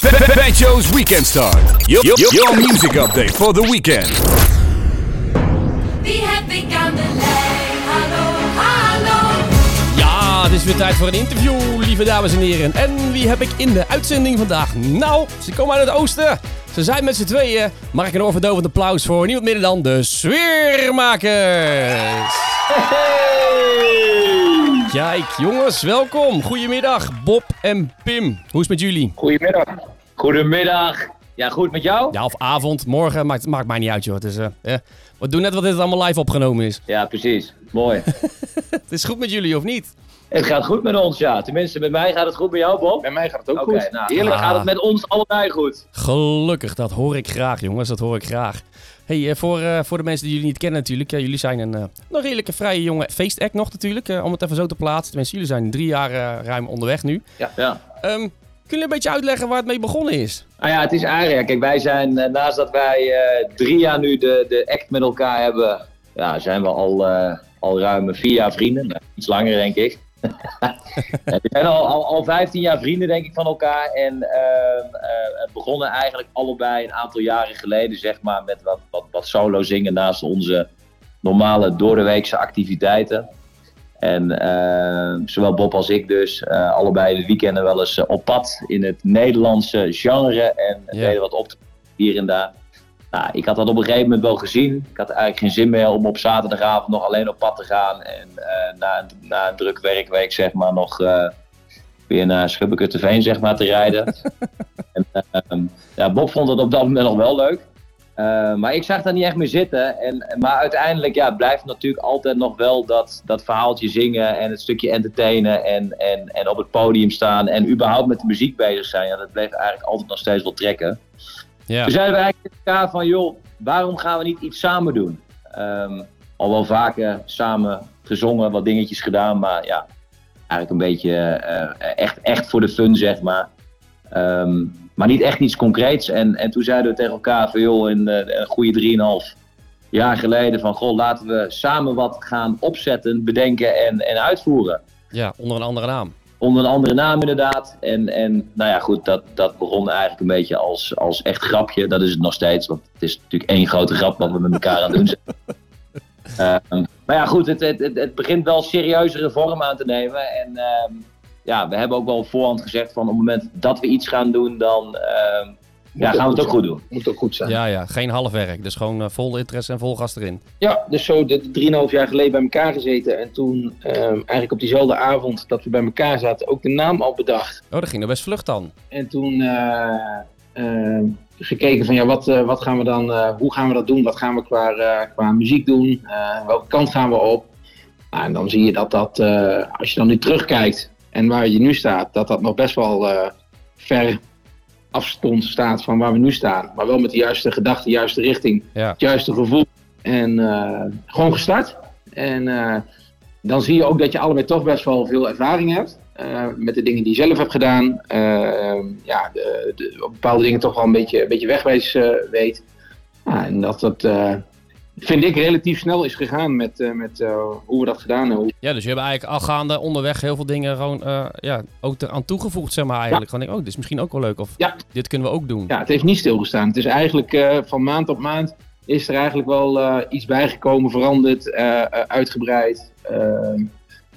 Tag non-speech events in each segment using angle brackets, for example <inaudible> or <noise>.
Banjo's Weekend Start. Your, your, your music update for the weekend. Wie heb ik aan de lijn? Hallo, hallo. Ja, het is weer tijd voor een interview, lieve dames en heren. En wie heb ik in de uitzending vandaag? Nou, ze komen uit het oosten. Ze zijn met z'n tweeën. Mag ik een oorverdovend applaus voor niemand minder dan de sfeermakers. Kijk, jongens, welkom. Goedemiddag, Bob en Pim. Hoe is het met jullie? Goedemiddag. Goedemiddag. Ja, goed met jou? Ja, of avond, morgen, maakt, maakt mij niet uit, joh. Het is, eh, eh, we doen net wat dit allemaal live opgenomen is. Ja, precies. Mooi. <laughs> Het is goed met jullie, of niet? het gaat goed met ons, ja. Tenminste, met mij gaat het goed. Met jou, Bob? Bij mij gaat het ook goed. nou, heerlijk Ah. gaat het met ons allebei goed. Gelukkig, dat hoor ik graag, jongens. Dat hoor ik graag. Hey, eh, voor, eh, voor de mensen die jullie niet kennen natuurlijk. jullie zijn een, eh, nog redelijke vrije jonge feestact nog natuurlijk. om het even zo te plaatsen. Tenminste, jullie zijn drie jaar ruim onderweg nu. Ja. Ehm, kunnen jullie een beetje uitleggen waar het mee begonnen is? Nou ja, het is eigenlijk, kijk, wij zijn, naast dat wij drie jaar nu de, de act met elkaar hebben, ja, zijn we al, al ruim vier jaar vrienden. Nou, iets langer, denk ik. We zijn al, al, al 15 jaar vrienden, denk ik, van elkaar. En ehm, het begonnen eigenlijk allebei een aantal jaren geleden, zeg maar, met wat, wat, wat solo zingen naast onze normale doordeweekse activiteiten. En eh, zowel Bob als ik dus, eh, allebei de weekenden wel eens eh, op pad in het Nederlandse genre. En Ja. deden wat op hier en daar. Nou, ik had dat op een gegeven moment wel gezien. Ik had eigenlijk geen zin meer om op zaterdagavond nog alleen op pad te gaan. En eh, na, een- na een druk werkweek zeg maar nog eh, weer naar Schubbekutteveen zeg maar te rijden. <laughs> en, ehm, ja, Bob vond het op dat moment nog wel leuk. Uh, maar ik zag daar niet echt meer zitten. En, maar uiteindelijk ja, blijft natuurlijk altijd nog wel dat, dat verhaaltje zingen en het stukje entertainen en, en, en op het podium staan en überhaupt met de muziek bezig zijn. Ja, dat bleef eigenlijk altijd nog steeds wel trekken. Ja. Toen zeiden we eigenlijk met elkaar van, joh, waarom gaan we niet iets samen doen? Ehm, al wel vaker samen gezongen, wat dingetjes gedaan, maar ja, eigenlijk een beetje eh, echt, echt voor de fun, zeg maar. Ehm, maar niet echt iets concreets. En, en toen zeiden we tegen elkaar van, joh, in eh, een goede 3,5 jaar geleden van, goh, laten we samen wat gaan opzetten, bedenken en, en uitvoeren ja, onder een andere naam. Onder een andere naam inderdaad. En, en nou ja, goed, dat, dat begon eigenlijk een beetje als, als echt grapje. Dat is het nog steeds, want het is natuurlijk één grote grap wat we met elkaar aan het doen zijn. <laughs> Ehm, maar ja, goed, het, het, het, het begint wel serieuzere vorm aan te nemen. En ehm, ja, we hebben ook wel op voorhand gezegd van op het moment dat we iets gaan doen, dan ehm, ja, gaan we het ook goed doen. Moet ook goed zijn. Ja, Ja, ja, geen half werk. Dus gewoon eh, vol interesse en vol gas erin. dus zo de, de 3,5 jaar geleden bij elkaar gezeten. En toen ehm, eigenlijk op diezelfde avond dat we bij elkaar zaten ook de naam al bedacht. Oh, dat ging er best vlug dan. En toen eh, ehm, gekeken van ja, wat, eh, wat gaan we dan, eh, hoe gaan we dat doen? Wat gaan we qua, eh, qua muziek doen? Eh, welke kant gaan we op? Nou, en dan zie je dat dat, eh, als je dan nu terugkijkt en waar je nu staat, dat dat nog best wel eh, ver afstond staat van waar we nu staan. Maar wel met de juiste gedachte, de juiste richting, Ja. het juiste gevoel. En eh, gewoon gestart. En eh, dan zie je ook dat je allebei toch best wel veel ervaring hebt. eh, met de dingen die je zelf hebt gedaan. Ja, de, de- op bepaalde dingen toch wel een beetje, een beetje wegwijs weet. Ja, en dat dat, vind ik, relatief snel is gegaan met, eh, met eh, hoe we dat gedaan hebben. Ja, dus je hebt eigenlijk al gaande onderweg heel veel dingen gewoon eh, ja, ook eraan toegevoegd, zeg maar eigenlijk. Gewoon denk, oh, dit is misschien ook wel leuk. Of Ja. dit kunnen we ook doen. Ja, het heeft niet stilgestaan. Het is eigenlijk van maand op maand is er eigenlijk wel iets bijgekomen, veranderd, uitgebreid.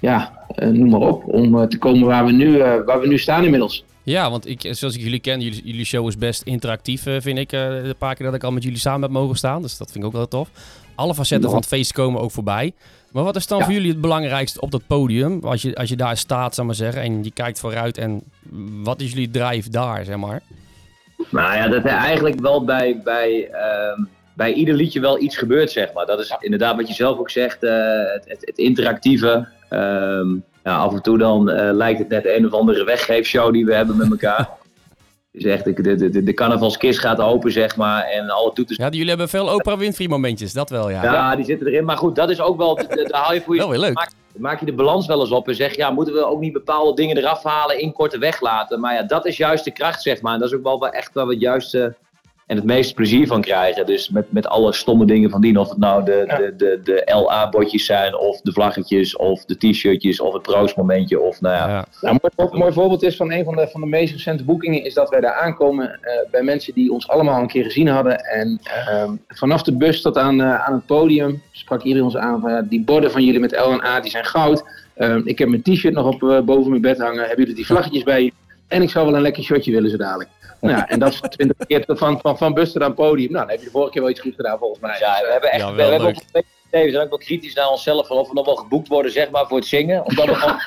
Ja, eh, noem maar op. Om eh, te komen waar we, nu, eh, waar we nu staan inmiddels. Ja, want ik, zoals ik jullie ken, jullie, jullie show is best interactief, vind ik. eh, de paar keer dat ik al met jullie samen heb mogen staan. Dus dat vind ik ook wel tof. Alle facetten van het feest komen ook voorbij. Maar wat is dan Ja. voor jullie het belangrijkste op dat podium? Als je, als je daar staat, zou maar zeggen, en je kijkt vooruit. En wat is jullie drive daar, zeg maar? Nou ja, dat er eigenlijk wel bij, bij, ehm, bij ieder liedje wel iets gebeurt, zeg maar. Dat is inderdaad wat je zelf ook zegt, eh, het, het, het interactieve. Ehm, ja, af en toe dan eh, lijkt het net een of andere weggeefshow die we hebben met elkaar. Is <laughs> echt, de, de, de, de carnavalskist gaat open, zeg maar, en alle toeters... Ja, jullie hebben veel Oprah Winfrey momentjes, dat wel, ja. Ja, die zitten erin. Maar goed, dat is ook wel, <laughs> daar haal je voor je Wel weer leuk. maak, maak je de balans wel eens op en zeg, ja, moeten we ook niet bepaalde dingen eraf halen, in korte weg laten. Maar ja, dat is juist de kracht, zeg maar. En dat is ook wel wel echt wel het juiste en het meeste plezier van krijgen. Dus met, met alle stomme dingen van dien. Of het nou de, Ja. de, de, de LA-botjes zijn, of de vlaggetjes, of de t-shirtjes, of het proostmomentje. Of nou ja, Ja. Nou, een mooi, mooi voorbeeld is van een van de, van de meest recente boekingen, is dat wij daar aankomen eh, bij mensen die ons allemaal een keer gezien hadden. En ehm, vanaf de bus tot aan, eh, aan het podium sprak iedereen ons aan van die borden van jullie met L en A die zijn goud. Ehm, ik heb mijn t-shirt nog op, eh, boven mijn bed hangen. Hebben jullie die vlaggetjes bij je? En ik zou wel een lekker shotje willen zo dadelijk. Ja, en dat is 20 keer van, van, van bus tot aan het podium. Nou, dan heb je de vorige keer wel iets goed gedaan volgens mij. Ja, we hebben echt Ja, we, hebben ook, twee- we zijn ook wel kritisch naar onszelf van of we nog wel geboekt worden zeg maar, voor het zingen. Of dat we, gewoon- <laughs>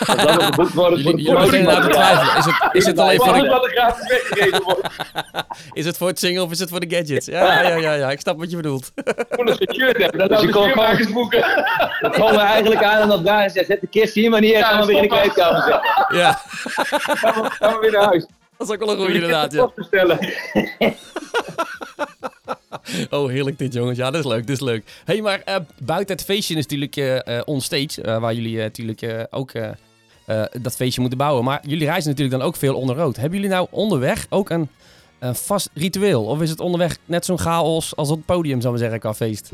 of dat we geboekt worden voor de promotie. twijfelen. Is het, is het alleen voor de, wat gratis weggegeven wordt. <laughs> is het voor het zingen of is het voor de gadgets? Ja, ja, ja, ja, ik snap wat je bedoelt. Toen een shirt hebben, dan Dus je kon gewoon boeken. <laughs> Dan komen we eigenlijk aan en dat daar en zegt, zet de kist hier maar neer en gaan we weer in de kleedkamer zetten. Ja, Gaan we, gaan we weer naar huis. Dat is ook wel een goede inderdaad, ja. bestellen. <laughs> Oh, heerlijk dit, jongens. Ja, dat is leuk, dat is leuk. hey, maar eh, buiten het feestje is natuurlijk eh eh, onstage, eh, waar jullie natuurlijk ook dat feestje moeten bouwen. Maar jullie reizen natuurlijk dan ook veel onder rood. Hebben jullie nou onderweg ook een, een vast ritueel? Of is het onderweg net zo'n chaos als op het podium, zou ik maar zeggen, qua feest?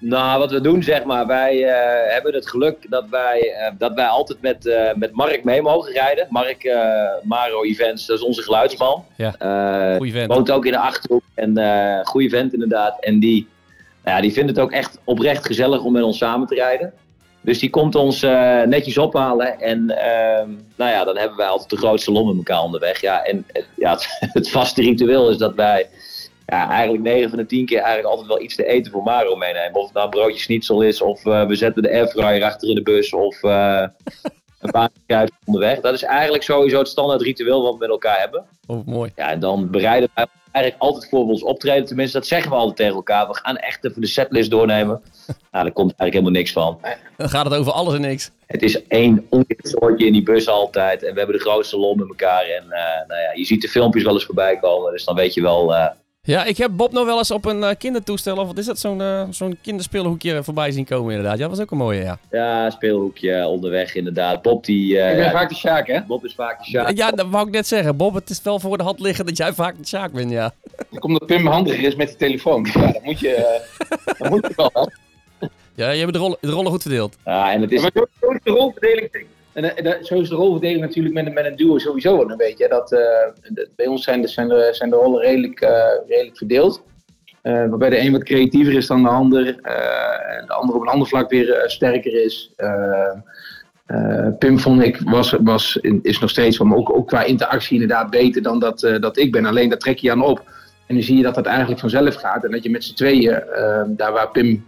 Nou, wat we doen, zeg maar, wij eh, hebben het geluk dat wij, eh, dat wij altijd met, eh, met Mark mee mogen rijden. Mark Maro Events, dat is onze geluidsman. Ja, goeie vent. woont ook in de Achterhoek en goede vent inderdaad. En die, nou ja, die vindt het ook echt oprecht gezellig om met ons samen te rijden. Dus die komt ons netjes ophalen en ehm, nou ja, dan hebben wij altijd de grootste lom met elkaar onderweg. Ja, en ja, het, <laughs> het vaste ritueel is dat wij ja, eigenlijk 9 van de 10 keer eigenlijk altijd wel iets te eten voor Maro meenemen. Of het nou een broodje schnitzel is, of eh, we zetten de airfryer achter in de bus, of eh een paar keer onderweg. Dat is eigenlijk sowieso het standaard ritueel wat we met elkaar hebben. Oh, mooi. Ja, en dan bereiden wij eigenlijk altijd voor ons optreden. Tenminste, dat zeggen we altijd tegen elkaar. We gaan echt even de setlist doornemen. <laughs> Nou, daar komt eigenlijk helemaal niks van. Dan gaat het over alles en niks. Het is één soortje in die bus altijd. En we hebben de grootste lol met elkaar. En eh, nou ja, je ziet de filmpjes wel eens voorbij komen. Dus dan weet je wel... Ja, ik heb Bob nog wel eens op een eh, kindertoestel, of wat is dat, zo'n eh, zo'n kinderspeelhoekje voorbij zien komen inderdaad. Ja, dat was ook een mooie, ja. ja, speelhoekje onderweg inderdaad. Bob die... eh, Ik ben ja, vaak de Sjaak, hè? Bob is vaak de sjaak. Ja, dat wou ik net zeggen. Bob, het is wel voor de hand liggen dat jij vaak de Sjaak bent, ja. Dan komt dat Pim handiger is met die telefoon. Ja, dat moet je, dat moet je wel. hè. Ja, je hebt de rollen, de rollen goed verdeeld. Ja, en het is... Maar de rolverdeling. En, eh, zo is de rolverdeling natuurlijk met, een- met een duo sowieso een beetje. Dat, eh, de- bij ons zijn de, zijn de, zijn de rollen redelijk, eh, redelijk verdeeld. Waarbij de een wat creatiever is dan de ander. en de ander op een ander vlak weer sterker is. Pim vond ik, was, was, is nog steeds van, ook, ook qua interactie inderdaad beter dan dat, dat ik ben. Alleen daar trek je aan op. En dan zie je dat dat eigenlijk vanzelf gaat. En dat je met z'n tweeën, daar waar Pim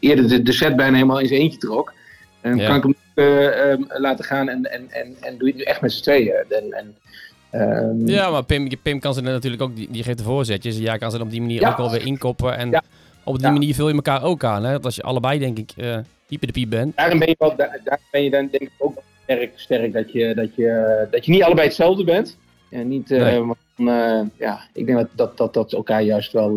eerder de, de set bijna helemaal in zijn eentje trok. En Ja. kan ik hem eh, ehm, laten gaan en, en, en, en doe je het nu echt met z'n tweeën. En, en, ehm, Ja, maar Pim, Pim kan ze natuurlijk ook, die, die geeft de voorzetjes. Ja, kan ze op die manier Ja. ook wel weer inkoppen. En Ja. op die manier vul je elkaar ook aan. Hè? Dat als je allebei, denk ik, hyper de piep bent. Daarin ben je, wel, daar, daar ben je dan denk ik ook sterk, sterk dat, je, dat, je, dat je niet allebei hetzelfde bent. En niet, eh, maar, ja, ik denk dat dat, dat, dat elkaar juist wel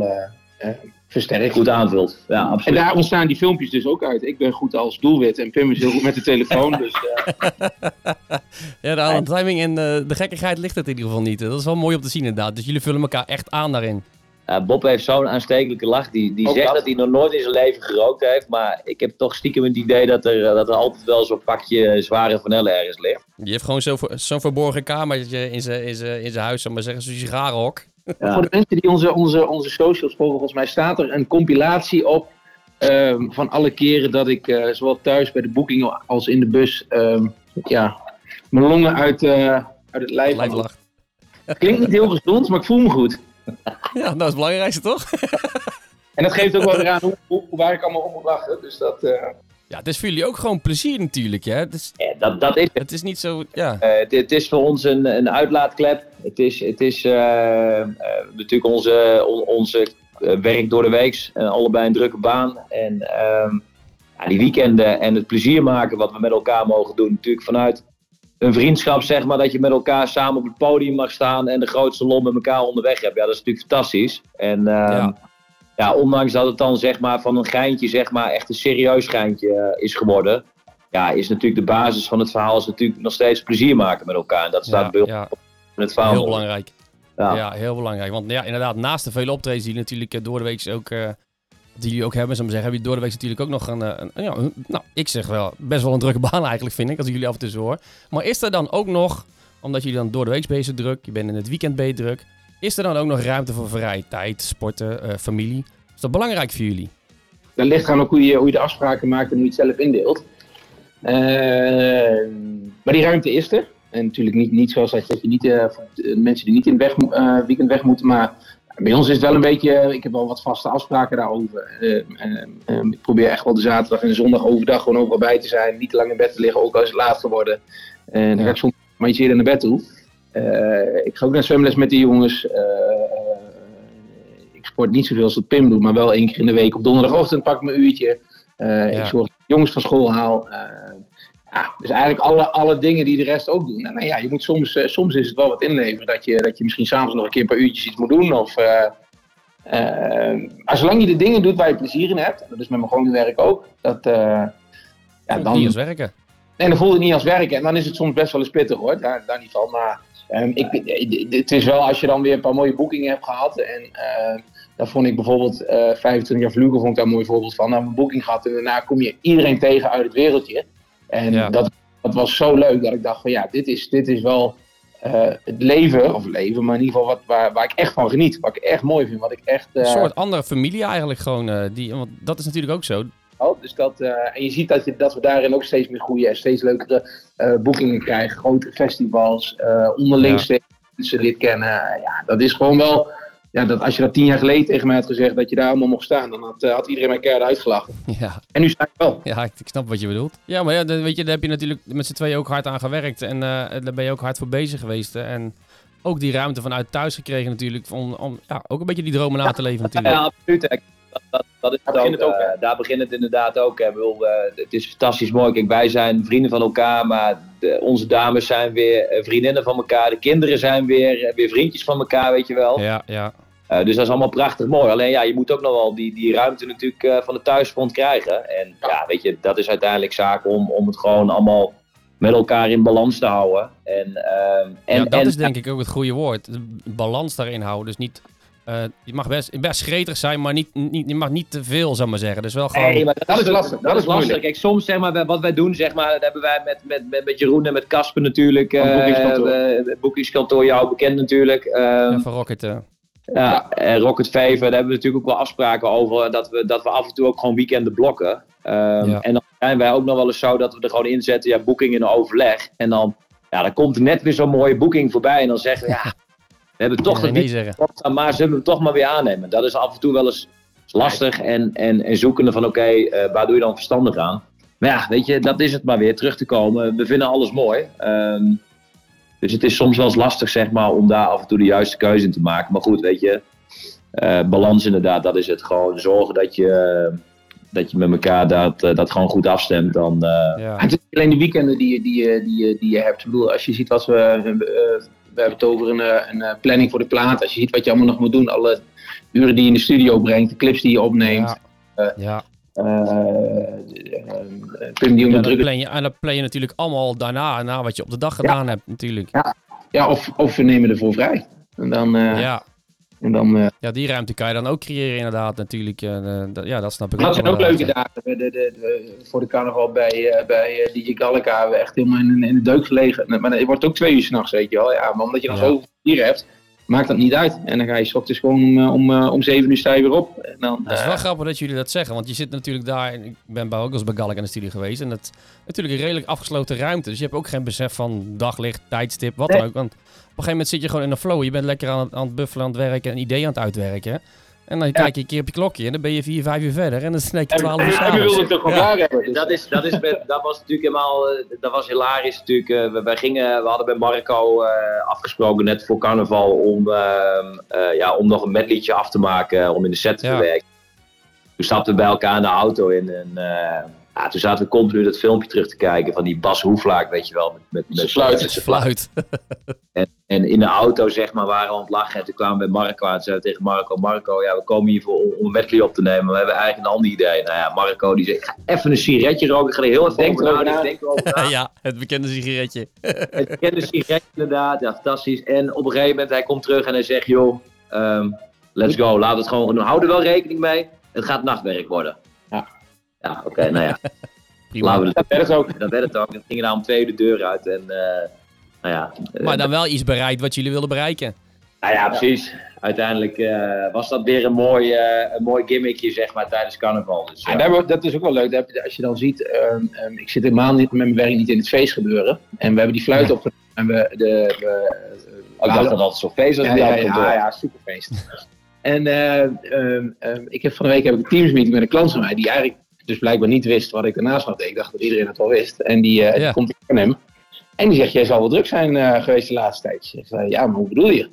versterkt. Goed aanvult. Ja, En absoluut. daar ontstaan die filmpjes dus ook uit. Ik ben goed als doelwit en Pim is heel goed met de telefoon. Dus, eh, <laughs> Ja, de timing en eh, de gekkigheid ligt het in ieder geval niet. Dat is wel mooi om te zien inderdaad. Dus jullie vullen elkaar echt aan daarin. Bob heeft zo'n aanstekelijke lach. Die, die Ook zegt dat. dat hij nog nooit in zijn leven gerookt heeft. Maar ik heb toch stiekem het idee dat er, eh, dat er altijd wel zo'n pakje zware vanille ergens ligt. Die heeft gewoon zo'n zo verborgen kamertje in zijn in zijn- in zijn huis, zal ik maar zeggen, zo'n sigarenhok. Ja. Voor de mensen die onze, onze, onze socials volgen, volgens mij staat er een compilatie op ehm, van alle keren dat ik eh, zowel thuis bij de boeking als in de bus ehm, ja, mijn longen uit, eh, uit het lijf lacht. Klinkt niet heel gezond, maar ik voel me goed. <laughs> Ja, dat is het belangrijkste toch? En dat geeft ook wel <laughs> weer aan hoe, hoe, hoe waar ik allemaal om moet lachen. Dus dat, eh, Ja, het is voor jullie ook gewoon plezier natuurlijk, hè? Het is, Ja, dat, dat is het. het is niet zo, ja. Eh, het, het is voor ons een, een uitlaatklep. Het is, het is eh, eh, natuurlijk onze, on- onze werk door de week. Eh, allebei een drukke baan. En ehm, ja, die weekenden en het plezier maken wat we met elkaar mogen doen. Natuurlijk vanuit een vriendschap, zeg maar, dat je met elkaar samen op het podium mag staan en de grootste lol met elkaar onderweg hebt. Ja, dat is natuurlijk fantastisch. En ehm, Ja. Ja. ondanks dat het dan zeg maar van een geintje, zeg maar, echt een serieus geintje eh, is geworden. Ja, is natuurlijk de basis van het verhaal is natuurlijk nog steeds plezier maken met elkaar. En dat staat Ja, ja, in het verhaal. heel belangrijk. Ja. Ja, heel belangrijk. Want ja, inderdaad, naast de vele optredens die jullie natuurlijk eh, door de week ook, eh, die jullie ook hebben, zou ik zeggen, heb je door de week natuurlijk ook nog een, eh, een, nou, ik zeg wel, best wel een drukke <laughs> baan eigenlijk, vind ik, als ik jullie af en toe hoor. Maar is er dan ook nog, omdat jullie dan door de week bezig druk, je bent in het weekend bezig druk, is er dan ook nog ruimte voor vrije tijd, sporten, eh, familie? Is dat belangrijk voor jullie? Dat ligt aan ook hoe je, hoe je de afspraken maakt en hoe je het zelf indeelt. Eh, maar die ruimte is er. En natuurlijk niet, niet zoals dat je, dat je niet, eh, mensen die niet in het weg, eh, weekend weg moeten. Maar bij ons is het wel een beetje, ik heb wel wat vaste afspraken daarover. Eh, eh, eh, ik probeer echt wel de zaterdag en de zondag overdag gewoon overal bij te zijn. Niet te lang in bed te liggen, ook al is het laat geworden. En dan ga ik soms maar iets eerder naar bed toe. Eh, ik ga ook naar zwemles met de jongens. Eh, eh, ik sport niet zoveel als dat Pim doet, maar wel één keer in de week. Op donderdagochtend pak ik mijn uurtje. Ja. Ik zorg dat ik de jongens van school haal. Ja, dus eigenlijk alle, alle dingen die de rest ook doen. En, nou ja, je moet soms, soms is het wel wat inleveren dat je, dat je misschien s'avonds nog een keer een paar uurtjes iets moet doen. Of, eh, eh, maar zolang je de dingen doet waar je plezier in hebt, dat is met mijn gewone werk ook, dat, ja, Niet dan, als werken. Nee, dan voelt het niet als werken. En dan is het soms best wel eens pittig hoor, daar, daar niet van. Maar ehm, ik, eh, het is wel als je dan weer een paar mooie boekingen hebt gehad. En eh daar vond ik bijvoorbeeld eh 25 jaar vlugen vond ik daar een mooi voorbeeld van. Dan een boeking gehad en daarna kom je iedereen tegen uit het wereldje. En Ja. dat, dat was zo leuk dat ik dacht van ja, dit is, dit is wel eh, het leven, of leven, maar in ieder geval wat, waar, waar ik echt van geniet. Wat ik echt mooi vind, wat ik echt... Een eh, soort andere familie eigenlijk gewoon. eh, die, want dat is natuurlijk ook zo. Oh, dus dat, eh, en je ziet dat, je, dat we daarin ook steeds meer groeien en steeds leukere eh, boekingen krijgen. Grotere festivals, eh onderling Ja. steeds mensen dit kennen. Ja, dat is gewoon wel. Ja, dat als je dat tien jaar geleden tegen mij had gezegd dat je daar allemaal mocht staan, dan had, had iedereen mij keihard uitgelachen. Ja, En nu sta ik wel. ja ik, ik snap wat je bedoelt. Ja, maar ja, dan, weet je, daar heb je natuurlijk met z'n tweeën ook hard aan gewerkt. En daar ben je ook hard voor bezig geweest. En ook die ruimte vanuit thuis gekregen natuurlijk. Om, om ja, ook een beetje die dromen na te leven natuurlijk. Ja, absoluut. Dat, dat, is Daar het ook, begint het ook, hè? eh, daar begint het inderdaad ook. hè. Bedoel, eh, het is fantastisch mooi. Kijk, wij zijn vrienden van elkaar, maar de- onze dames zijn weer eh, vriendinnen van elkaar. De kinderen zijn weer, weer vriendjes van elkaar, weet je wel. Ja, ja. Eh, dus dat is allemaal prachtig mooi. Alleen ja, je moet ook nog wel die, die ruimte natuurlijk eh, van de thuisfront krijgen. En ja, weet je, dat is uiteindelijk zaak om, om het gewoon allemaal met elkaar in balans te houden. En, ehm, en, ja, dat en, is denk ik ook het goede woord. Balans daarin houden. Dus niet... eh, je mag best, best gretig zijn, maar niet, niet, je mag niet te veel, zou ik maar zeggen. Dus wel gewoon... Nee, maar dat, Dat is lastig, Dat, dat is lastig. moeilijk. Kijk, soms zeg maar, wat wij doen, zeg maar, dat hebben wij met, met, met, met Jeroen en met Casper natuurlijk. Van eh, Boekingskantoor. eh, het boekingskantoor, jou bekend natuurlijk. Ehm, Even Rocket. eh. ja, en Rocket Fever, daar hebben we natuurlijk ook wel afspraken over. Dat we, dat we af en toe ook gewoon weekenden blokken. Ehm, Ja. En dan zijn wij ook nog wel eens zo dat we er gewoon inzetten, ja, boeking in overleg. En dan, ja, dan komt er net weer zo'n mooie boeking voorbij. En dan zeggen we, ja, <laughs> we hebben toch Nee, dat nee staan, maar zullen we hem toch maar weer aannemen. Dat is af en toe wel eens lastig en, en, en zoekende van, oké, eh, waar doe je dan verstandig aan? Maar ja, weet je, dat is het maar weer, terug te komen. We vinden alles mooi. Ehm, dus het is soms wel eens lastig, zeg maar, om daar af en toe de juiste keuze in te maken. Maar goed, weet je, eh, balans inderdaad, dat is het. Gewoon zorgen dat je, eh, dat je met elkaar dat, dat gewoon goed afstemt. Dan, Ja. Het is niet alleen de weekenden die, je- die, die, je- die je hebt. Ik bedoel, als je ziet wat we. We hebben het over een, eh, een eh, planning voor de plaat. Als je ziet wat je allemaal nog moet doen. Alle uren die je in de studio brengt. De clips die je opneemt. Ja. ja. eh, Pim die Ja, plan je, en dat plan je natuurlijk allemaal daarna, na wat je op de dag gedaan hebt natuurlijk. Ja, of, of we nemen ervoor vrij. En dan, Ja, en dan eh, ja, die ruimte kan je dan ook creëren inderdaad natuurlijk. dat- ja, dat snap ik dat zijn ook leuke dagen. De, de, de, de- voor de carnaval bij, eh bij eh, DJ Gallica hebben we echt helemaal in, in de deuk gelegen. Maar het wordt ook twee uur s'nachts, weet je wel. Ja, maar omdat je dan Ja. zoveel hier hebt, maakt dat niet uit. En dan ga je 's ochtends gewoon om, om, om zeven uur sta je weer op. En dan, Het is wel grappig dat jullie dat zeggen, want je zit natuurlijk daar, en ik ben bij ook als bij Gallic in de studie geweest, en dat is natuurlijk een redelijk afgesloten ruimte, dus je hebt ook geen besef van daglicht, tijdstip, wat dan ook. Want een gegeven moment zit je gewoon in een flow, je bent lekker aan het, aan het buffelen, aan het werken, een idee aan het uitwerken. En dan kijk je een keer op je klokje en dan ben je vier, vijf uur verder en dan is het 12 uur en, het toch gewoon hebben. Dus, Dat, is, dat, is met, dat was natuurlijk helemaal, eh, dat was hilarisch natuurlijk. Eh, we, wij gingen, we hadden bij Marco eh, afgesproken net voor carnaval om, ehm, eh, ja, om nog een medliedje af te maken, om in de set te Ja. verwerken. Toen stapten we bij elkaar in de auto in en eh, Ja, toen zaten we continu dat filmpje terug te kijken van die Bas Hoeflaak, weet je wel. Met, met, met Zijn fluit. Het is fluit. En, en in de auto, zeg maar, waren we aan het lachen. En toen kwamen we bij Marco aan en zeiden we tegen Marco: Marco, ja, we komen hier voor, om een medley op te nemen. Maar we hebben eigenlijk een ander idee. Nou ja, Marco die zei: "Ik ga even een sigaretje roken. Ik ga er heel even Denk over na. Denk <laughs> ja, het bekende sigaretje. <laughs> Het bekende sigaret inderdaad. Ja, fantastisch. En op een gegeven moment, hij komt terug en hij zegt: joh, ehm, let's go. Laten we het gewoon gaan doen. Hou er wel rekening mee. Het gaat nachtwerk worden. Ja. Oké, nou ja. <laughs> Prima. Laten we Dat werd het ook. Dat werd het ook. Dan gingen daar om twee uur de deur uit. En, eh, nou ja. eh, Maar dan wel iets bereikt wat jullie wilden bereiken. Nou ja, precies. Uiteindelijk eh, was dat weer een mooi, een mooi gimmickje, zeg maar, tijdens carnaval. Dus, Ja, ja. dat is ook wel leuk. Daar heb je- Als je dan ziet, ehm, ehm, ik zit helemaal niet met mijn werk niet in het feest gebeuren. En we hebben die fluit op en we de. We, ik dacht dat altijd zo'n feest was. ja, ja, altijd ja, door. ja, superfeest. <laughs> en eh, ehm, ehm, ik heb van de week heb ik een teamsmeeting met een klant van mij die eigenlijk dus blijkbaar niet wist wat ik daarnaast had. Ik dacht dat iedereen het wel wist. En die, eh, die komt van hem. En die zegt, jij zal wel druk zijn eh, geweest de laatste tijd. Ik zeg, ja, maar hoe bedoel je?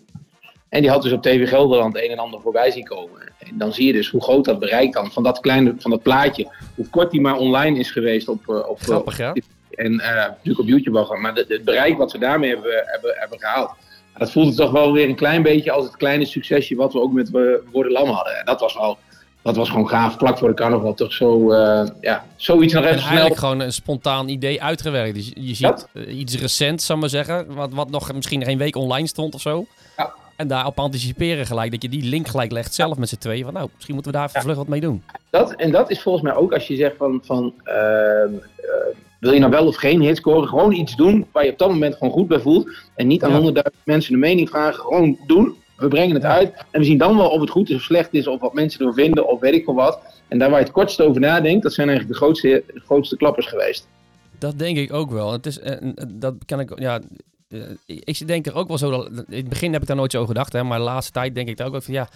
En die had dus op TV Gelderland een en ander voorbij zien komen. En dan zie je dus hoe groot dat bereik dan van dat kleine, van dat plaatje. Hoe kort die maar online is geweest op, eh, op, Grappig, ja? en natuurlijk op YouTube al gaan. Maar het bereik wat ze daarmee hebben, hebben, hebben gehaald. Dat voelde toch wel weer een klein beetje als het kleine succesje wat we ook met Worden Lam hadden. En dat was wel, dat was gewoon gaaf. Plak voor de carnaval toch zo, eh, ja, zoiets nog En even snel. eigenlijk gewoon een spontaan idee uitgewerkt. Dus je, ziet eh, iets recents, zal ik maar zeggen, wat, wat nog misschien geen week online stond of zo. Ja. En daarop anticiperen gelijk, dat je die link gelijk legt zelf met z'n tweeën. Van nou, misschien moeten we daar even vlug wat mee doen. Dat, en dat is volgens mij ook als je zegt van, van ehm, eh, wil je nou wel of geen hit scoren, gewoon iets doen waar je op dat moment gewoon goed bij voelt. En niet aan Ja. honderdduizend mensen de mening vragen, gewoon doen. We brengen het uit en we zien dan wel of het goed is of slecht is, of wat mensen ervan vinden, of weet ik veel wat. En daar waar je het kortst over nadenkt, dat zijn eigenlijk de grootste, de grootste klappers geweest. Dat denk ik ook wel. Het is, eh, eh, dat kan ik, ja, eh, ik denk er ook wel zo, dat, in het begin heb ik daar nooit zo over gedacht, hè, maar de laatste tijd denk ik daar ook van, ja,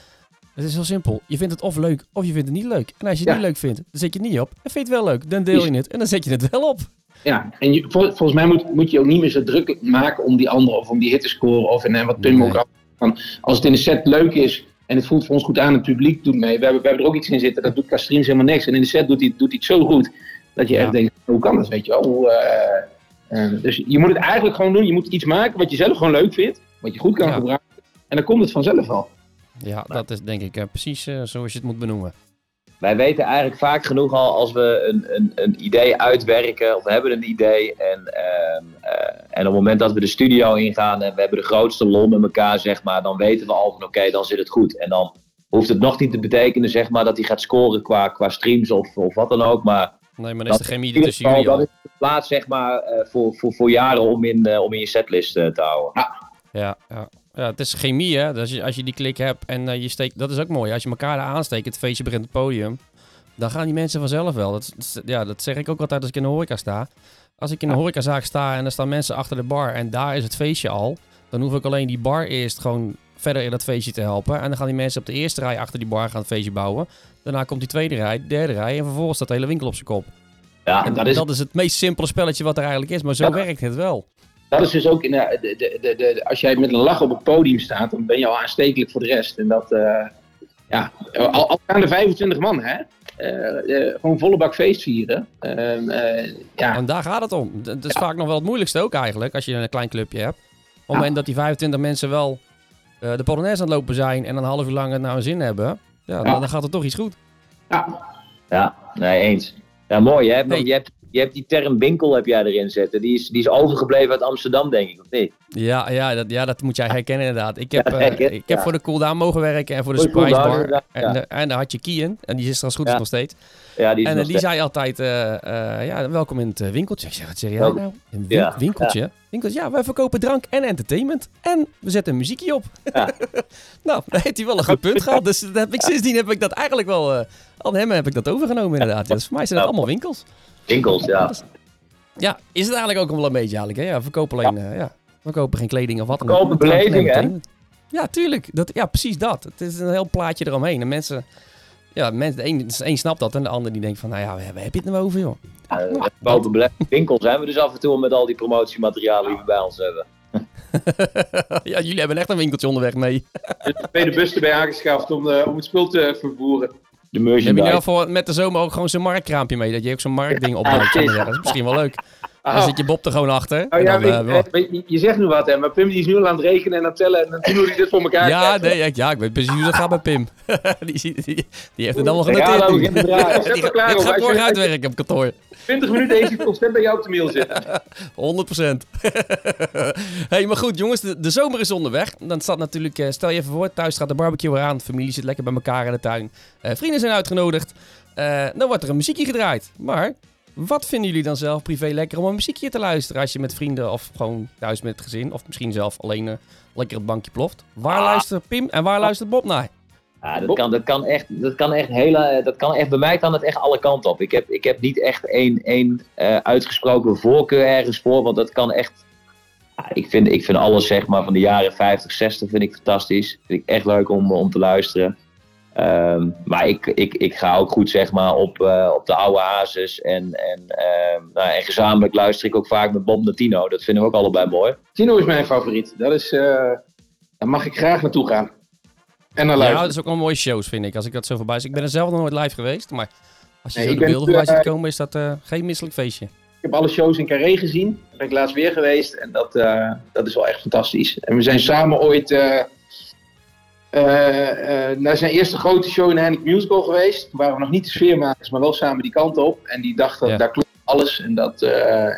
het is heel simpel. Je vindt het of leuk, of je vindt het niet leuk. En als je het Ja. niet leuk vindt, dan zet je het niet op. En vind je het wel leuk, dan deel je het. En dan zet je het wel op. Ja, en je, vol- volgens mij moet, moet je ook niet meer zo druk maken om die andere of om die hit te scoren. Of en, en wat Pim Nee. ook af. Van, als het in de set leuk is en het voelt voor ons goed aan, het publiek doet mee. We hebben, we hebben er ook iets in zitten, dat doet qua streams helemaal niks. En in de set doet hij, doet hij het zo goed dat je Ja. echt denkt, hoe kan dat, weet je wel. Eh, eh, dus je moet het eigenlijk gewoon doen. Je moet iets maken wat je zelf gewoon leuk vindt, wat je goed kan Ja. gebruiken. En dan komt het vanzelf al. Ja, dat is denk ik eh, precies zoals je het moet benoemen. Wij weten eigenlijk vaak genoeg al als we een, een, een idee uitwerken of we hebben een idee. En, ehm, eh, en op het moment dat we de studio ingaan en we hebben de grootste lol met elkaar, zeg maar, dan weten we al van oké, dan zit het goed. En dan hoeft het nog niet te betekenen zeg maar, dat hij gaat scoren qua, qua streams of, of wat dan ook. Maar Nee, maar dan is de dat- chemie er ieder tussen jullie al. dat is de plaats zeg maar, eh, voor, voor, voor jaren om in, eh, om in je setlist te houden. Ja, ja. ja, het is chemie hè. Dus als je, als je die klik hebt en eh, je steekt, dat is ook mooi. Als je elkaar daar aansteekt, het feestje begint op het podium, dan gaan die mensen vanzelf wel. Dat, is- ja, dat zeg ik ook altijd als ik in de horeca sta. Als ik in een horecazaak sta en er staan mensen achter de bar en daar is het feestje al, dan hoef ik alleen die bar eerst gewoon verder in dat feestje te helpen. En dan gaan die mensen op de eerste rij achter die bar gaan het feestje bouwen. Daarna komt die tweede rij, derde rij en vervolgens staat de hele winkel op zijn kop. Ja, En Dat dat is, is- het meest simpele spelletje wat er eigenlijk is, maar zo Ja. werkt het wel. Dat is dus ook, in, de, de, de, de, de- als jij met een lach op het podium staat, dan ben je al aanstekelijk voor de rest. En dat, eh, ja, al, al gaan er 25 man, hè. Eh, eh, gewoon volle bak feest vieren. Ehm, eh, ja, En daar gaat het om. Dat is vaak nog wel het moeilijkste ook eigenlijk, als je een klein clubje hebt. Op het Ja. moment dat die 25 mensen wel eh, de Polonaise aan het lopen zijn en een half uur lang het naar hun zin hebben, ja, Ja. Dan, dan gaat er toch iets goed. ja, Ja, nee, eens. Ja, mooi. Hè? Hey. Je, hebt, je hebt die term winkel heb jij erin zitten. Die is, die is overgebleven uit Amsterdam, denk ik, of niet? Ja, ja, dat, ja, dat moet jij herkennen inderdaad. Ik heb, Ja, eh, ik heb ja. voor de cooldown mogen werken en voor de surprise bar. En, de- en daar had je Kian, en die is er als goed is nog steeds. Ja, die is En nog eh, die steeds- zei altijd, eh, eh, ja, welkom in het eh, winkeltje. Ik zeg, wat zeg jij nou? Een win- winkeltje? Winkeltje? Ja, wij verkopen drank en entertainment. En we zetten een muziekje op. <laughs> Nou, daar heeft hij wel een goed punt gehad. Dus dat heb ik, sindsdien heb ik dat eigenlijk wel... eh aan hem heb ik dat overgenomen inderdaad. Dus voor mij zijn het allemaal winkels. Winkels, ja. Ja, is het eigenlijk ook wel een beetje eigenlijk. Hè? Ja, we verkopen alleen... eh, ja, we kopen geen kleding of wat dan ook. Verkopen Drank en beleving, hè? Ja, tuurlijk. Dat, ja, precies dat. Het is een heel plaatje eromheen. En mensen... Ja, mensen, de een, de een snapt dat en de ander die denkt van... Nou ja, waar heb je het nou over, joh? Uh, boven bele- winkel zijn we dus af en toe met al die promotiematerialen die we bij ons hebben. <laughs> ja, jullie hebben echt een winkeltje onderweg mee. <laughs> de tweede bus erbij aangeschaft om, eh, om het spul te vervoeren. De Heb je merchandise. nou voor met de zomer ook gewoon zo'n marktkraampje mee? Dat je ook zo'n marktding opbouwt. Dat is misschien wel leuk. Dan Oh. zit je Bob er gewoon achter. Oh ja, dan, eh, je, je zegt nu wat, hè, maar Pim die is nu al aan het rekenen en aan het tellen en dan zien hoe hij dit voor elkaar ja, krijgt. nee, ik- ja, ik weet precies hoe dat gaat bij Pim. <laughs> die, die, die heeft het allemaal Ja, genoteerd. dan begint draaien. <laughs> Zet er klaar dit op. gaat Als morgen uitwerken op kantoor. 20 minuten heeft hij constant bij jou op de mail zitten. <laughs> 100%. hey, maar goed, jongens, de, de zomer is onderweg. Dan staat natuurlijk, eh, stel je even voor, thuis gaat de barbecue weer aan. Familie zit lekker bij elkaar in de tuin. Eh, vrienden zijn uitgenodigd. Dan wordt er een muziekje gedraaid. Maar wat vinden jullie dan zelf privé lekker om een muziekje te luisteren als je met vrienden of gewoon thuis met het gezin of misschien zelf alleen eh, lekker het bankje ploft? Waar luistert Pim en waar luistert Bob naar? Ja, dat kan, dat kan echt, dat kan echt hele, dat kan echt, bij mij kan het echt alle kanten op. Ik heb, ik heb niet echt één, één eh, uitgesproken voorkeur ergens voor, want dat kan echt, ik vind, ik vind alles zeg maar van de jaren 50, 60 vind ik fantastisch. Vind ik echt leuk om, om te luisteren. Ehm, maar ik, ik, ik ga ook goed zeg maar op, eh, op de oude hazes en, en, ehm, nou, en gezamenlijk luister ik ook vaak met Bob Natino. Dat vinden we ook allebei mooi. Tino is mijn favoriet. Dat is, eh, daar mag ik graag naartoe gaan. En naar Ja, luisteren. dat is ook wel mooie shows, vind ik, als ik dat zo voorbij zie. Ik ben er zelf nog nooit live geweest, maar als je Nee, zo de beelden voorbij eh, ziet komen, is dat eh, geen misselijk feestje. Ik heb alle shows in Carré gezien. Daar ben ik laatst weer geweest. En dat, eh, dat is wel echt fantastisch. En we zijn samen ooit eh, eh, eh, naar zijn eerste grote show in de Musical geweest. Toen waren we nog niet de sfeermakers, maar wel samen die kant op. En die dacht dat Ja. daar klopt alles. En dat, eh,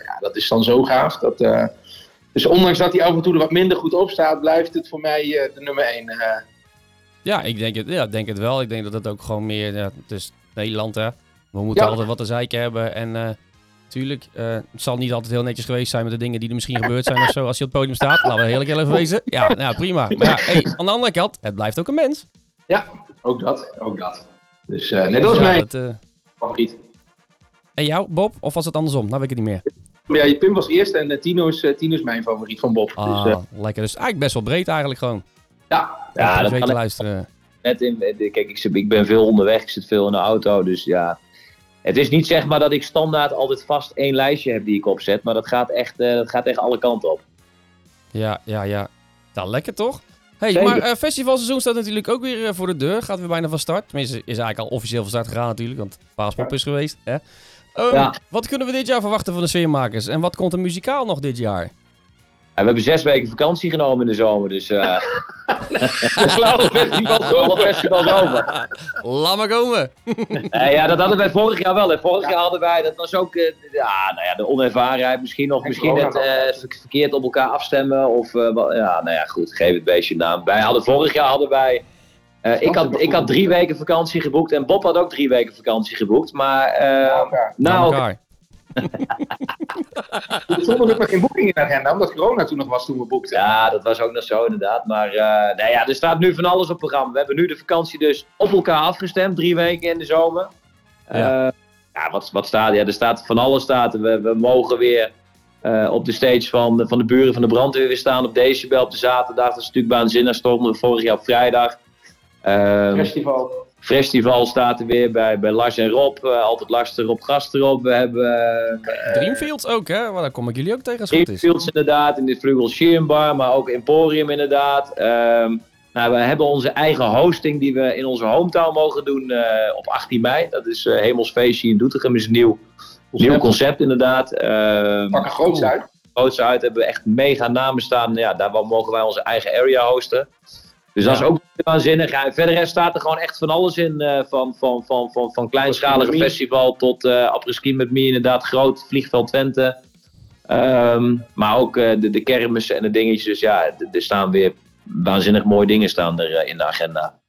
ja, dat is dan zo gaaf. Dat, eh, dus ondanks dat hij af en toe er wat minder goed op staat, blijft het voor mij eh, de nummer 1. Ja, ik denk het, ja, denk het wel. Ik denk dat het ook gewoon meer, ja, het is Nederland hè. We moeten Ja. altijd wat te zeiken hebben en eh tuurlijk, eh, het zal niet altijd heel netjes geweest zijn met de dingen die er misschien gebeurd zijn of zo als je op het podium staat. Laten we heel eerlijk even wezen. Ja, nou prima. Maar ja, hey, aan de andere kant, het blijft ook een mens. Ja, ook dat. Ook dat. Dus Ja, mijn dat, eh, favoriet. en jou, Bob? Of was het andersom? Nou weet ik het niet meer. Maar ja, Pim was eerst en eh, Tino, is, eh, Tino is mijn favoriet van Bob. Ah, Dus, lekker. Dus eigenlijk best wel breed eigenlijk gewoon. ja, Ja, dat kan luisteren. net in, kijk, ik ben veel onderweg, ik zit veel in de auto, dus ja. Het is niet zeg maar dat ik standaard altijd vast één lijstje heb die ik opzet, maar dat gaat echt, eh, dat gaat echt alle kanten op. Ja, ja, ja. Nou, lekker toch? Hey, Zeker. maar eh, festivalseizoen staat natuurlijk ook weer eh, voor de deur. Gaat weer bijna van start. Tenminste, is eigenlijk al officieel van start gegaan natuurlijk, want Paaspop is geweest. Hè? Ehm, Ja. Wat kunnen we dit jaar verwachten van de sfeermakers? En wat komt er muzikaal nog dit jaar? En we hebben zes weken vakantie genomen in de zomer, dus eh <laughs> Alle festivals alle festivals over. Laat maar komen. Eh, ja, dat hadden wij vorig jaar wel. Hè. Vorig jaar hadden wij, dat was ook, eh, ja, nou ja, de onervarenheid misschien nog, En misschien het eh, verkeerd op elkaar afstemmen of, eh, ja, nou ja, goed, geef het beestje een naam. Wij hadden vorig jaar hadden wij, eh, ik, had, ik had drie weken vakantie geboekt en Bob had ook drie weken vakantie geboekt, maar. Na nou, elkaar. Er stond ook nog geen boeking in de agenda, omdat corona toen nog was toen we boekten. Ja, dat was ook nog zo inderdaad. Maar eh, nou ja, er staat nu van alles op programma. We hebben nu de vakantie dus op elkaar afgestemd, drie weken in de zomer. Ja. Ja, ja wat, wat staat er? Ja, er staat van alles staat. er. We, we mogen weer eh, op de stage van, de- van de buren van de brandweer weer staan op Decibel op de zaterdag. Dat is natuurlijk waanzinnig. Stonden we vorig jaar op vrijdag. Ehm, Festival. Festival staat er weer bij, bij Lars en Rob. Eh, altijd Lars erop, gast erop. We hebben eh, Dreamfields ook, hè? Maar daar kom ik jullie ook tegen als het goed is. Greenfields inderdaad, in de Vlugel Sheerenbar, maar ook Emporium inderdaad. Ehm, nou, we hebben onze eigen hosting die we in onze hometown mogen doen eh, op 18 mei. Dat is eh Hemelsfeestje in Doetinchem, is een nieuw, nieuw concept inderdaad. Ehm Pakken groots uit. groots uit, hebben we echt mega namen staan. Ja, daar mogen wij onze eigen area hosten. Dus dat is ook waanzinnig. Ja, en verder staat er gewoon echt van alles in. eh, van, van, van, van, van kleinschalige festival tot eh apres-ski met me inderdaad. Groot vliegveld Twente. Ehm, maar ook eh, de, de kermissen en de dingetjes. Dus ja, er staan weer waanzinnig mooie dingen staan er eh, in de agenda.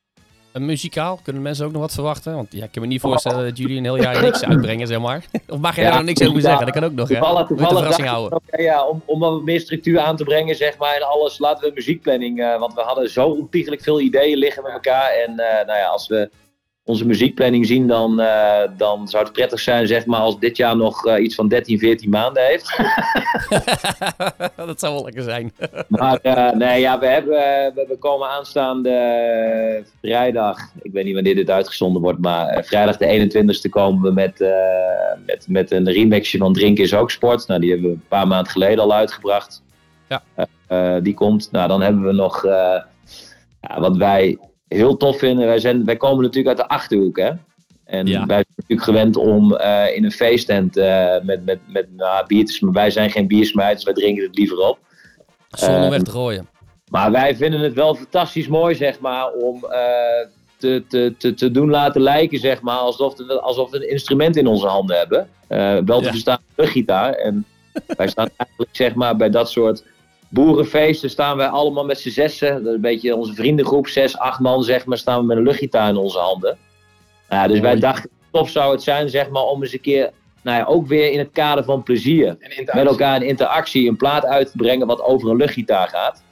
Een muzikaal, kunnen mensen ook nog wat verwachten? Want ja, ik kan me niet voorstellen dat jullie een heel jaar niks uitbrengen, zeg maar. <laughs> Of mag je Ja, daar nog niks over ja. zeggen? Dat kan ook nog, hè? Toevallig, Moet een toevallig verrassing houden. ja, ja, om, om wat meer structuur aan te brengen, zeg maar, en alles, laten we muziekplanning, eh, want we hadden zo ontiegelijk veel ideeën liggen met elkaar. En eh, nou ja, als we onze muziekplanning zien, dan, eh, dan zou het prettig zijn, zeg maar, als dit jaar nog eh, iets van 13, 14 maanden heeft. <laughs> dat zou wel lekker zijn. <laughs> Maar eh, nee, ja, we, hebben, we, we komen aanstaande vrijdag, ik weet niet wanneer dit uitgezonden wordt, maar vrijdag de 21ste komen we met, met, met een remixje van Drinken is ook sport. Nou, die hebben we een paar maanden geleden al uitgebracht. Ja. Die komt. Nou, dan hebben we nog, ja, wat wij heel tof vinden, wij, zijn, wij komen natuurlijk uit de Achterhoek, hè. En Ja. wij zijn natuurlijk gewend om eh, in een feesttent eh, met, met, met nou, biertjes, maar wij zijn geen biersmijters, wij drinken het liever op. Zonder Eh, weg te gooien. Maar wij vinden het wel fantastisch mooi, zeg maar, om eh, te, te, te, te doen laten lijken, zeg maar, alsof, we- alsof we een instrument in onze handen hebben. Wel te Ja. verstaan luchtgitaar. En wij staan eigenlijk, zeg maar, bij dat soort boerenfeesten staan wij allemaal met z'n zessen. Dat is een beetje onze vriendengroep, zes, acht man, zeg maar, staan we met een luchtgitaar in onze handen. Nou ja, dus wij dachten, tof zou het zijn, zeg maar, om eens een keer, nou ja, ook weer in het kader van plezier met elkaar in interactie een plaat uit te brengen wat over een luchtgitaar gaat.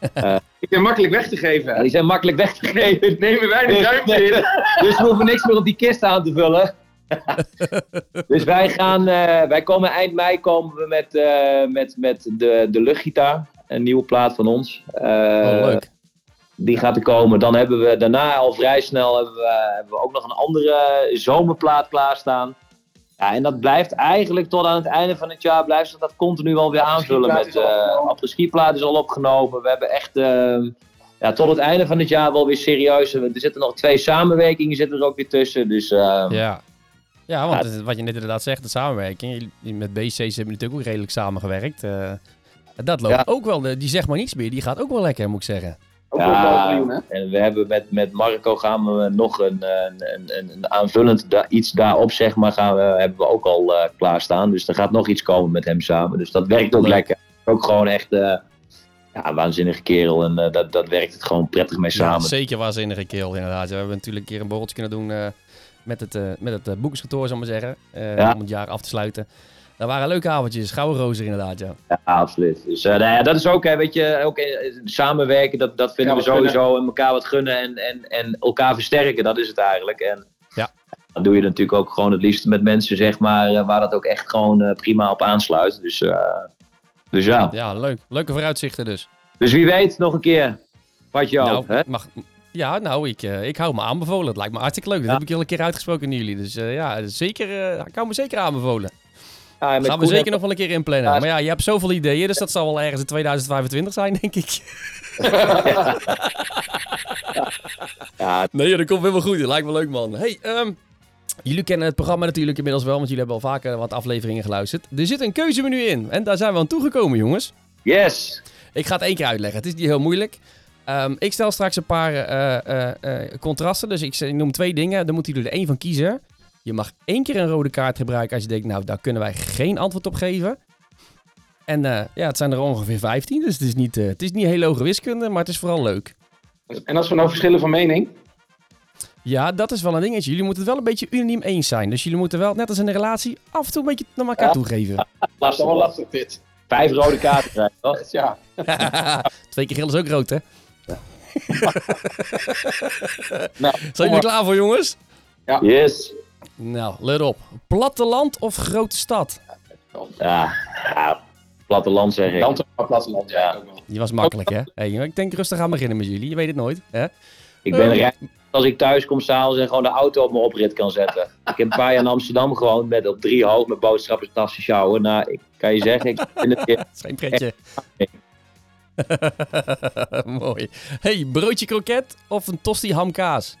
<laughs> Ik ben makkelijk weg te geven. Ja, die zijn makkelijk weg te geven. <laughs> Nemen wij de ruimte in. <laughs> Dus we hoeven niks meer op die kist aan te vullen. <laughs> dus wij gaan, eh, wij komen eind mei komen we met, eh, met, met de, de luchtgitaar. Een nieuwe plaat van ons. Eh, Oh, leuk. Die gaat er komen. Dan hebben we daarna al vrij snel hebben we, hebben we ook nog een andere zomerplaat klaarstaan. Ja, en dat blijft eigenlijk tot aan het einde van het jaar blijft dat, dat continu wel weer aanvullen. Met is al eh opgenomen. apres-ski-plaat is al opgenomen. We hebben echt eh, ja, tot het einde van het jaar wel weer serieus. Er zitten nog twee samenwerkingen zitten er ook weer tussen. Dus eh, Ja. Ja, want wat je net inderdaad zegt, de samenwerking. Met BC's hebben jullie natuurlijk ook redelijk samengewerkt. eh dat loopt Ja. ook wel. de- Die zeg maar niets meer. Die gaat ook wel lekker, moet ik zeggen. Ook Ja, hè? en we hebben met, met Marco gaan we nog een, een, een, een aanvullend da- iets daarop, zeg maar, gaan we, hebben we ook al eh, klaarstaan. Dus er gaat nog iets komen met hem samen. Dus dat werkt ook Leuk. lekker. Ook gewoon echt eh, ja, een waanzinnige kerel. En eh, dat, dat werkt het gewoon prettig mee Ja, samen. zeker waanzinnige keel, inderdaad. We hebben natuurlijk een keer een borreltje kunnen doen eh, met het, eh met het eh, boekerskantoor, zal ik maar zeggen. eh, Ja. Om het jaar af te sluiten. Dat waren leuke avondjes. Gouden rozer inderdaad, ja. Ja, absoluut. Dus eh, nou ja, dat is ook, hè, weet je, ook samenwerken, dat, dat vinden Ja, we sowieso. En elkaar wat gunnen en, en, en elkaar versterken, dat is het eigenlijk. En Ja. dan doe je natuurlijk ook gewoon het liefst met mensen, zeg maar, eh, waar dat ook echt gewoon eh, prima op aansluit. Dus, eh, dus ja. Ja, leuk. Leuke vooruitzichten dus. Dus wie weet, nog een keer. Wat je nou, hè? mag, ja, nou, ik, eh, ik hou me aanbevolen. Het lijkt me hartstikke leuk. Dat Ja. heb ik al een keer uitgesproken naar jullie. Dus eh, ja, zeker, eh, ik hou me zeker aanbevolen. Ja, Gaan we Koen zeker nog wel een keer inplannen. Ja. Maar ja, je hebt zoveel ideeën, dus dat zal wel ergens in 2025 zijn, denk ik. <laughs> Ja, <laughs> Nee, dat komt helemaal goed. Dat lijkt me leuk, man. Hey, ehm, jullie kennen het programma natuurlijk inmiddels wel, want jullie hebben al vaker wat afleveringen geluisterd. Er zit een keuzemenu in en daar zijn we aan toegekomen, jongens. yes. Ik ga het één keer uitleggen. Het is niet heel moeilijk. Ehm, ik stel straks een paar eh, eh, eh, contrasten. Dus ik, noem twee dingen. Dan moeten jullie er één van kiezen. Je mag één keer een rode kaart gebruiken als je denkt, nou, daar kunnen wij geen antwoord op geven. En ja, het zijn er ongeveer 15, dus het is, niet, het is niet heel hoge wiskunde, maar het is vooral leuk. En als we nou verschillen van mening? Ja, dat is wel een dingetje. Jullie moeten het wel een beetje unaniem eens zijn. Dus jullie moeten wel, net als in een relatie, af en toe een beetje naar elkaar Ja. toegeven. Lastig. <laughs> wel lastig dit. Vijf rode kaarten krijgen, toch? Ja. <laughs> Twee keer gillen is ook rood, hè? <laughs> Nou, Zijn jullie er klaar voor, jongens? Yes. Nou, let op. Platteland of grote stad? Ja, ja, platteland zeg ik. Land platteland, ja. Ja. Die was makkelijk, hè? Hey, ik denk rustig aan beginnen met jullie. Je weet het nooit, hè? Ik ben Eh. rijk als ik thuis kom s'avonds en gewoon de auto op mijn oprit kan zetten. Ik heb een paar jaar in Amsterdam gewoond met op drie hoog met boodschappen, tassen, sjouwen. Nou, ik kan je zeggen, ik vind het is <laughs> geen pretje. <laughs> Mooi. Hey, broodje kroket of een tosti hamkaas?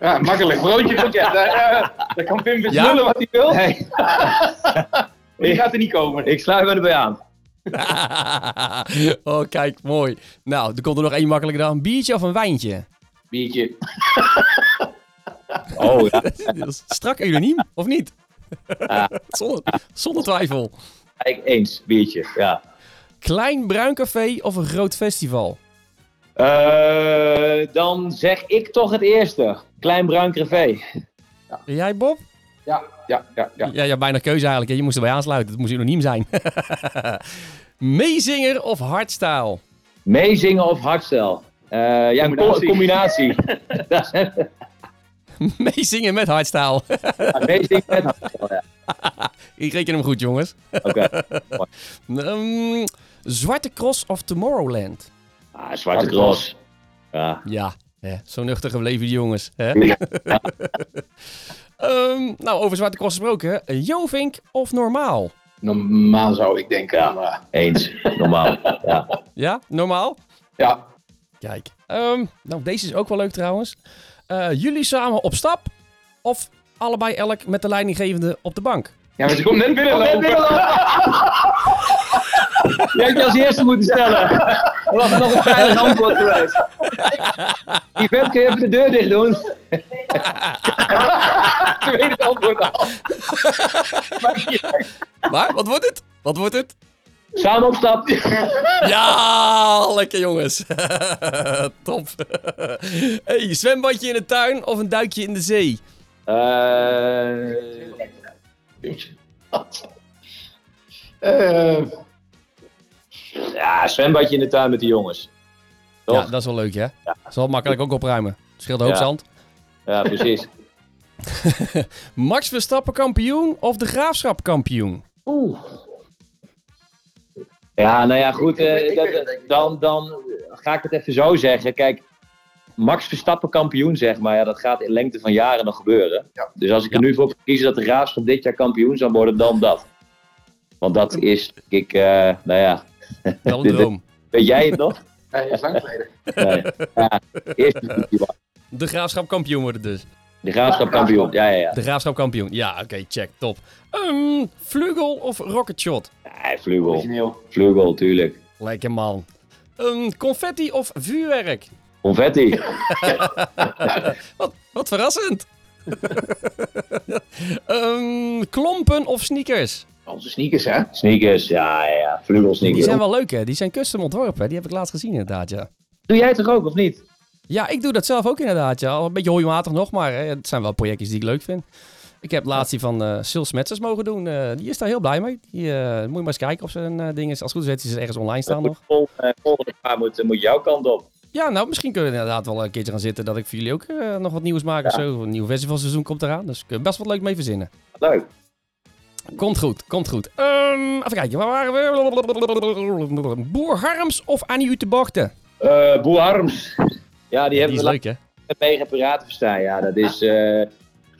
Ja, makkelijk. Broodje kroket. Daar, eh, daar kan Pim weer Ja? wat hij wil. Nee, <laughs> Die gaat er niet komen. ik sluit me erbij aan. <laughs> oh, kijk, mooi. Nou, er komt er nog één makkelijker dan. Een biertje of een wijntje? Biertje. Oh ja, Strak unaniem, of niet? zonder, zonder twijfel. kijk, eens, biertje, ja. Klein bruin café of een groot festival? Eh, dan zeg ik toch het eerste. Klein bruin café. En jij, Bob? Ja, ja, ja. ja. Ja, ja, bijna keuze eigenlijk. Je moest erbij aansluiten. Het moest unaniem zijn. <laughs> Meezinger of hardstyle? Meezingen of hardstyle? Eh, ja, een co- Combinatie. <laughs> <laughs> Meezingen met hardstyle. ja, meezingen met hardstyle, ja. Ik reken hem goed, jongens. Oké. Ehm, Zwarte Cross of Tomorrowland? Ah, Zwarte Cross. Ja. Ja, hè, zo nuchter gebleven die jongens. Hè? Ja. <laughs> Ehm, nou, over Zwarte Cross gesproken. eh, Jovink of normaal? Normaal zou ik denken. Ja. Maar, Eens, normaal. Ja. Ja, normaal? ja. Kijk. Ehm, nou, deze is ook wel leuk trouwens. Eh, jullie samen op stap of allebei elk met de leidinggevende op de bank? Ja, maar ze komt net binnenlopen. <laughs> Die had je als eerste moeten stellen. Dat was nog een veilig antwoord geweest. Die vent, kun je even de deur dicht doen? Ik weet het antwoord al. Maar, wat wordt het? Wat wordt het? Samen opstap. Ja, lekker jongens. <laughs> Top. hey, zwembadje in de tuin of een duikje in de zee? Eh, Eh, ja, zwembadje in de tuin met de jongens. Toch? Ja, dat is wel leuk, hè? Zal makkelijk ook opruimen. Scheelt ook Ja. zand. Ja, precies. <laughs> <laughs> Max Verstappen kampioen of de Graafschap kampioen? Ja, nou ja, goed. eh, dat- dan, dan ga ik het even zo zeggen. Kijk, Max Verstappen kampioen, zeg maar. Ja, dat gaat in lengte van jaren nog gebeuren. Dus als ik er nu voor kies dat de Graafschap dit jaar kampioen zou worden, dan dat. Want dat is, ik, eh, nou ja. Wel een droom. Weet jij het nog? <laughs> ja, dat is lang geleden. Nee. Ja, de De Graafschap kampioen worden dus. Graafschap kampioen. Ja, ja, ja. De Graafschap kampioen. Ja, oké, check. Top. Ehm vlugel of rocket shot? Ja, vlugel. Vlugel, tuurlijk. Lekker man. Ehm, confetti of vuurwerk? Confetti. <laughs> Wat, wat verrassend. <laughs> Ehm, klompen of sneakers? Onze sneakers, hè? Sneakers, ja, ja, ja. Vlugel Die zijn wel leuk, hè? Die zijn custom ontworpen. hè? Die heb ik laatst gezien, inderdaad, ja. Doe jij het toch ook, of niet? Ja, ik doe dat zelf ook inderdaad, ja. Al Een beetje hooimatig nog, maar hè, het zijn wel projectjes die ik leuk vind. Ik heb laatst die van eh Sil Smetsers mogen doen. Eh, die is daar heel blij mee. Die, eh, moet je maar eens kijken of ze een ding is. Als het goed is, hij ze ergens online staan nog. Vol, volgende jaar moet, moet jouw kant op. Ja, nou, misschien kunnen we inderdaad wel een keertje gaan zitten dat ik voor jullie ook nog wat nieuws maak of zo. Een nieuw festivalseizoen komt eraan, dus ik kan best wat leuk mee verzinnen. Leuk. Komt goed, komt goed. Ehm, even kijken, waar waren we? Boer Harms of Annie Ute Bochten? Eh Boer Harms. Ja, die hebben we leuk, hè? met mega piraten verstaan. Ja, dat is... eh,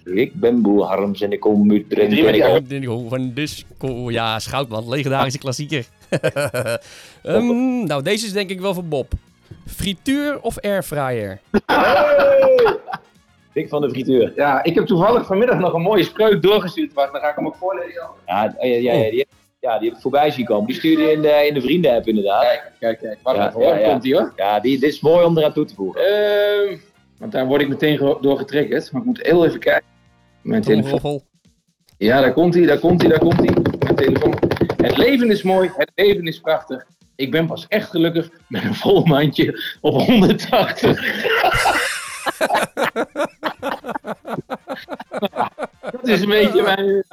ik ben Boer Harms en ik kom uit Drenthe. Van disco. Ja, Schoutman, legendarische klassieker. <laughs> Ehm, nou, deze is denk ik wel voor Bob. Frituur of airfryer? <laughs> Dik van de frituur. Ja, ik heb toevallig vanmiddag nog een mooie spreuk doorgestuurd. Wacht, dan ga ik hem ook voorlezen. Ja, oh, ja, ja, ja, die, ja, die heb ik voorbij zien komen. Die stuurde je in de, in de vrienden-app inderdaad. Kijk, kijk, kijk. Wacht Ja, even hoor, ja, ja. komt ie hoor. Ja, die, dit is mooi om eraan toe te voegen. Ehm, want daar word ik meteen door getriggerd. Maar ik moet heel even kijken. Mijn telefoon. Ja, daar komt hij, daar komt hij, daar komt hij. Mijn telefoon. Het leven is mooi, het leven is prachtig. Ik ben pas echt gelukkig met een vol mandje op 180. <laughs> dat is een beetje mijn...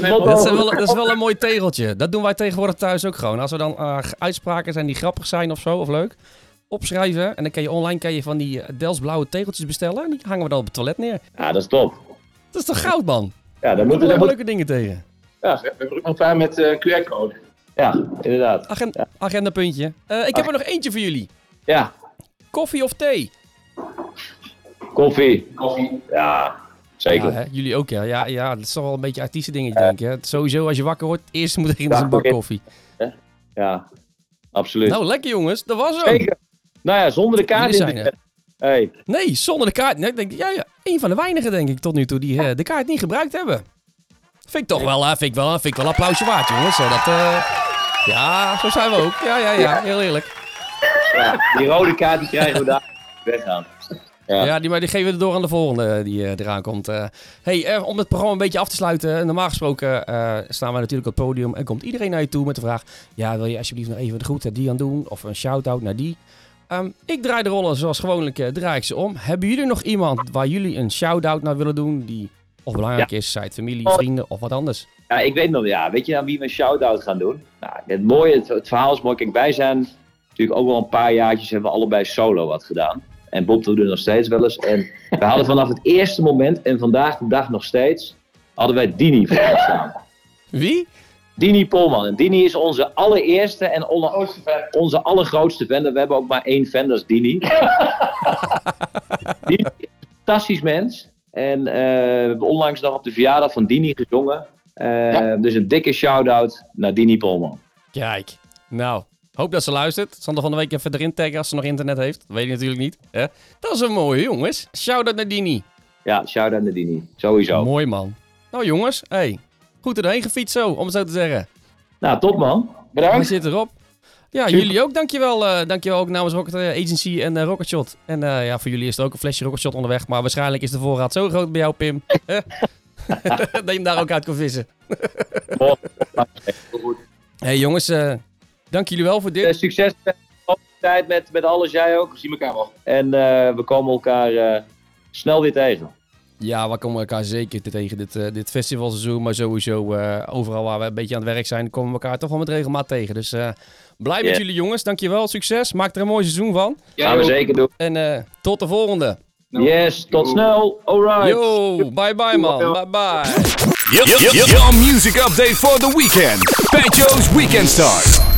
mijn motto. Dat is, wel, dat is wel een mooi tegeltje. Dat doen wij tegenwoordig thuis ook gewoon. Als er dan eh, uitspraken zijn die grappig zijn of zo, of leuk, opschrijven. En dan kan je online kan je van die eh, Dels blauwe tegeltjes bestellen. En die hangen we dan op het toilet neer. Ja, dat is top. Dat is toch goud, man? Ja, daar moeten we... leuke dingen tegen. Ja, We hebben ook nog een paar met eh, QR-code. ja, inderdaad. Agen Agendapuntje. Eh, ik heb er nog eentje voor jullie. Ja, Koffie of thee? Koffie. Koffie. Ja, zeker. Ja, jullie ook, ja. ja. Ja, dat is toch wel een beetje artiesten dingetje, denk ik. Hè? Sowieso, als je wakker wordt, eerst moet er in een bak koffie. Ja, absoluut. Nou, lekker jongens. Dat was hem. zeker. Nou ja, zonder de kaart in de... Hey, Nee, zonder de kaart. Nee, ik denk, ja, ja, een van de weinigen, denk ik, tot nu toe, die eh, de kaart niet gebruikt hebben. Vind ik toch wel, hè? Vind ik wel, vind ik wel een applausje waard, jongens. Dat, eh, ja, zo zijn we ook. Ja, ja, ja. Heel eerlijk. ja, die rode kaart die krijgen we daar weggaan. Ja. Ja, die, maar die geven we door aan de volgende eh, die eh, eraan komt. eh. hey, om het programma een beetje af te sluiten. Normaal gesproken staan wij natuurlijk op het podium en komt iedereen naar je toe met de vraag... Ja, wil je alsjeblieft nog even de groeten die aan doen? Of een shout-out naar die? Ehm, ik draai de rollen zoals gewoonlijk, draai ik ze om. Hebben jullie nog iemand waar jullie een shout-out naar willen doen? Die of belangrijk is, zij het familie, vrienden of wat anders? Ja, ik weet nog, ja, weet je aan wie we een shout-out gaan doen? Nou, het mooie, het, het verhaal is mooi. Kijk, wij zijn natuurlijk ook wel een paar jaartjes, hebben we allebei solo wat gedaan. En Bob doet het nog steeds wel eens. En we hadden vanaf het eerste moment, en vandaag de dag nog steeds, hadden wij Dini voor ons staan. Wie? Dini Polman. En Dini is onze allereerste en onze allergrootste fan. We hebben ook maar één fan, dat is Dini. <laughs> Dini is een fantastisch mens. En eh, we hebben onlangs nog op de verjaardag van Dini gezongen. Eh, Dus een dikke shout-out naar Dini Polman. Kijk, nou, hoop dat ze luistert. Zal er van de week even erin taggen als ze nog internet heeft. Dat weet ik natuurlijk niet. Hè? Dat is een mooie, jongens. Shout-out naar Dini. Ja, shout-out naar Dini. Sowieso. Mooi man. Nou jongens, hey, goed erheen gefietst zo, om het zo te zeggen. Nou, top man. We Bedankt. zitten erop. Ja, jullie ook. Dankjewel, eh dankjewel ook namens Rocket eh, Agency en eh, Rocket Shot. En ja, voor jullie is er ook een flesje Rocket Shot onderweg. Maar waarschijnlijk is de voorraad zo groot bij jou, Pim. dat je hem daar ook uit kan vissen. <laughs> Hey, jongens, dank jullie wel voor Eh, dit. succes met de tijd met, met alles, jij ook. We zien elkaar wel. En eh, we komen elkaar eh, snel weer tegen. Ja, we komen elkaar zeker tegen dit, eh, dit festivalseizoen. Maar sowieso eh, overal waar we een beetje aan het werk zijn, komen we elkaar toch wel met regelmaat tegen. Dus eh, blij met Ja. jullie jongens. Dankjewel, succes. Maak er een mooi seizoen van. Gaan we zeker doen. En eh, tot de volgende. Yes, tot snel. Alright. Yo, bye bye man. Bye bye. Your, your, your music update for the weekend. Banjo's Weekend Start.